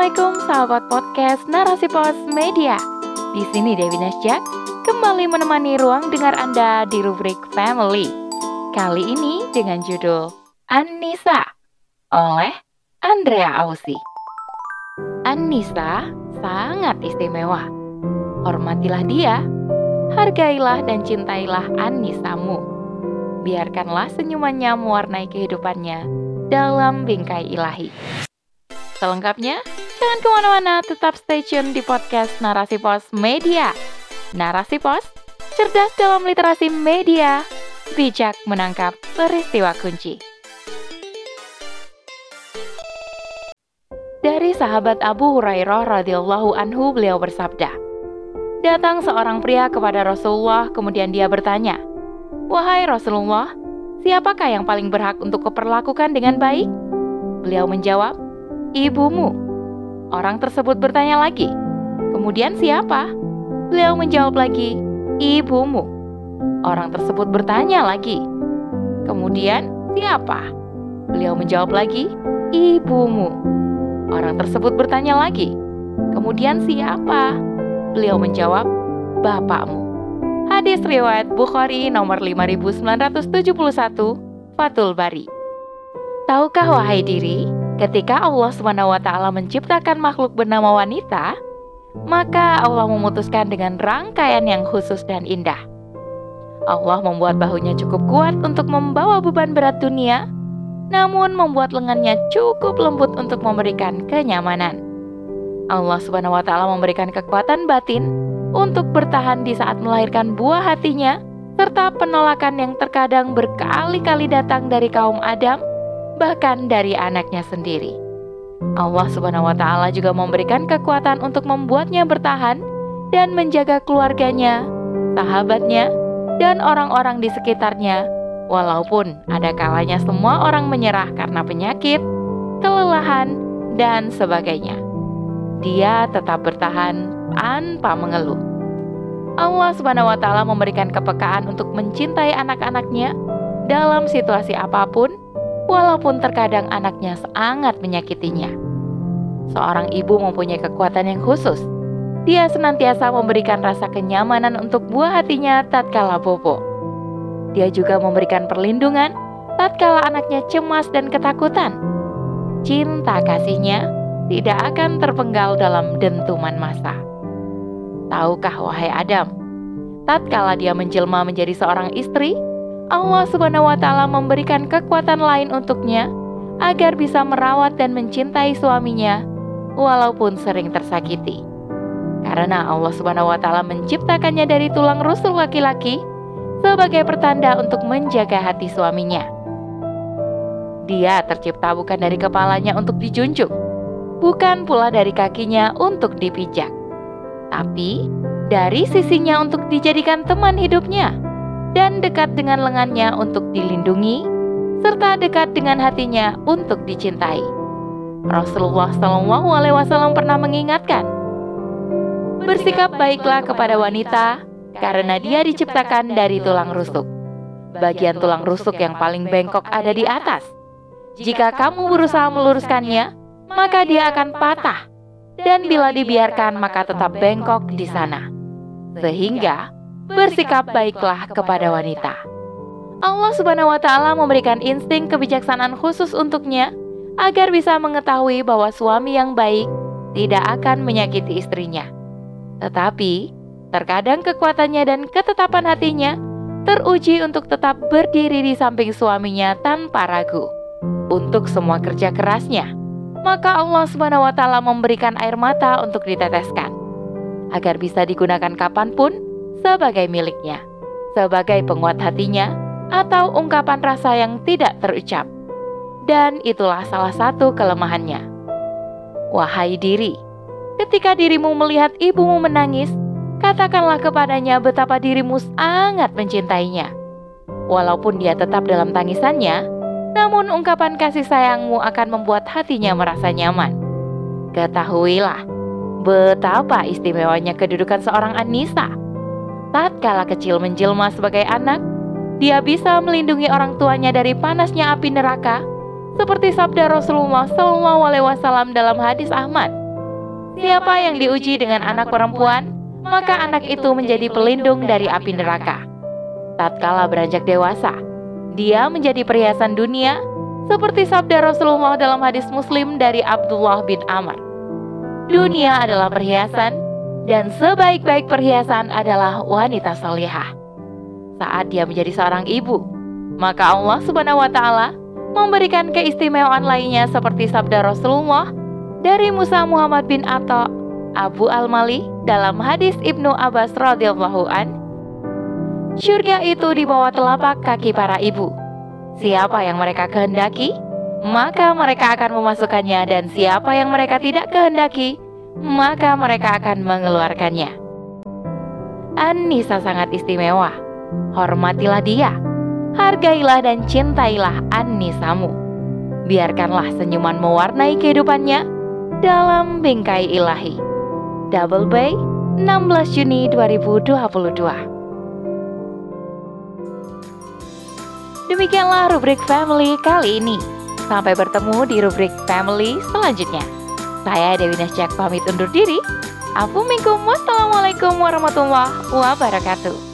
Assalamualaikum sahabat podcast Narasi Pos Media. Di sini Dewi Nasjak kembali menemani ruang dengar Anda di rubrik Family. Kali ini dengan judul Anissa oleh Andrea Ausi. Anissa sangat istimewa. Hormatilah dia, hargailah dan cintailah Anisamu. Biarkanlah senyumannya mewarnai kehidupannya dalam bingkai ilahi. Selengkapnya, jangan ke mana-mana, tetap stay tune di podcast Narasi Pos Media. Narasi Pos, cerdas dalam literasi media, bijak menangkap peristiwa kunci. Dari sahabat Abu Hurairah radhiyallahu anhu beliau bersabda, Datang seorang pria kepada Rasulullah, kemudian dia bertanya, Wahai Rasulullah, siapakah yang paling berhak untuk kuperlakukan dengan baik? Beliau menjawab, Ibumu. Orang tersebut bertanya lagi, kemudian siapa? Beliau menjawab lagi, Ibumu. Orang tersebut bertanya lagi, kemudian siapa? Beliau menjawab lagi, Ibumu. Orang tersebut bertanya lagi, kemudian siapa? Beliau menjawab, Bapakmu. Hadis riwayat Bukhari nomor 5971, Fatul Bari. Tahukah wahai diri, Ketika Allah SWT menciptakan makhluk bernama wanita, maka Allah memutuskan dengan rangkaian yang khusus dan indah. Allah membuat bahunya cukup kuat untuk membawa beban berat dunia, namun membuat lengannya cukup lembut untuk memberikan kenyamanan. Allah taala memberikan kekuatan batin untuk bertahan di saat melahirkan buah hatinya serta penolakan yang terkadang berkali-kali datang dari kaum Adam bahkan dari anaknya sendiri. Allah Subhanahu wa taala juga memberikan kekuatan untuk membuatnya bertahan dan menjaga keluarganya, sahabatnya, dan orang-orang di sekitarnya. Walaupun ada kalanya semua orang menyerah karena penyakit, kelelahan, dan sebagainya. Dia tetap bertahan tanpa mengeluh. Allah Subhanahu wa taala memberikan kepekaan untuk mencintai anak-anaknya dalam situasi apa pun walaupun terkadang anaknya sangat menyakitinya. Seorang ibu mempunyai kekuatan yang khusus. Dia senantiasa memberikan rasa kenyamanan untuk buah hatinya tatkala bobo. Dia juga memberikan perlindungan tatkala anaknya cemas dan ketakutan. Cinta kasihnya tidak akan terpenggal dalam dentuman masa. Tahukah wahai Adam, tatkala dia menjelma menjadi seorang istri, Allah Subhanahu wa taala memberikan kekuatan lain untuknya agar bisa merawat dan mencintai suaminya walaupun sering tersakiti. Karena Allah Subhanahu wa taala menciptakannya dari tulang rusuk laki-laki sebagai pertanda untuk menjaga hati suaminya. Dia tercipta bukan dari kepalanya untuk dijunjung, bukan pula dari kakinya untuk dipijak, tapi dari sisinya untuk dijadikan teman hidupnya dan dekat dengan lengannya untuk dilindungi, serta dekat dengan hatinya untuk dicintai. Rasulullah Shallallahu Alaihi Wasallam pernah mengingatkan, bersikap baiklah kepada wanita karena dia diciptakan dari tulang rusuk. Bagian tulang rusuk yang paling bengkok ada di atas. Jika kamu berusaha meluruskannya, maka dia akan patah. Dan bila dibiarkan, maka tetap bengkok di sana. Sehingga bersikap baiklah kepada wanita. Allah Subhanahu wa taala memberikan insting kebijaksanaan khusus untuknya agar bisa mengetahui bahwa suami yang baik tidak akan menyakiti istrinya. Tetapi, terkadang kekuatannya dan ketetapan hatinya teruji untuk tetap berdiri di samping suaminya tanpa ragu. Untuk semua kerja kerasnya, maka Allah Subhanahu wa taala memberikan air mata untuk diteteskan agar bisa digunakan kapan pun sebagai miliknya, sebagai penguat hatinya, atau ungkapan rasa yang tidak terucap. Dan itulah salah satu kelemahannya. Wahai diri, ketika dirimu melihat ibumu menangis, katakanlah kepadanya betapa dirimu sangat mencintainya. Walaupun dia tetap dalam tangisannya, namun ungkapan kasih sayangmu akan membuat hatinya merasa nyaman. Ketahuilah betapa istimewanya kedudukan seorang Anissa tatkala kecil menjelma sebagai anak, dia bisa melindungi orang tuanya dari panasnya api neraka, seperti sabda Rasulullah Wasallam dalam hadis Ahmad. Siapa yang diuji dengan anak perempuan, maka anak itu menjadi pelindung dari api neraka. Tatkala beranjak dewasa, dia menjadi perhiasan dunia, seperti sabda Rasulullah dalam hadis Muslim dari Abdullah bin Amr. Dunia adalah perhiasan, dan sebaik-baik perhiasan adalah wanita salihah. Saat dia menjadi seorang ibu, maka Allah Subhanahu wa Ta'ala memberikan keistimewaan lainnya seperti sabda Rasulullah dari Musa Muhammad bin Atta Abu Al-Mali dalam hadis Ibnu Abbas radhiyallahu an Surga itu di bawah telapak kaki para ibu. Siapa yang mereka kehendaki, maka mereka akan memasukkannya dan siapa yang mereka tidak kehendaki, maka mereka akan mengeluarkannya. Anissa sangat istimewa. Hormatilah dia. Hargailah dan cintailah Annisamu. Biarkanlah senyuman mewarnai kehidupannya dalam bingkai ilahi. Double Bay, 16 Juni 2022. Demikianlah rubrik family kali ini. Sampai bertemu di rubrik family selanjutnya. Saya Dewi Nasjak pamit undur diri. Assalamualaikum warahmatullahi wabarakatuh.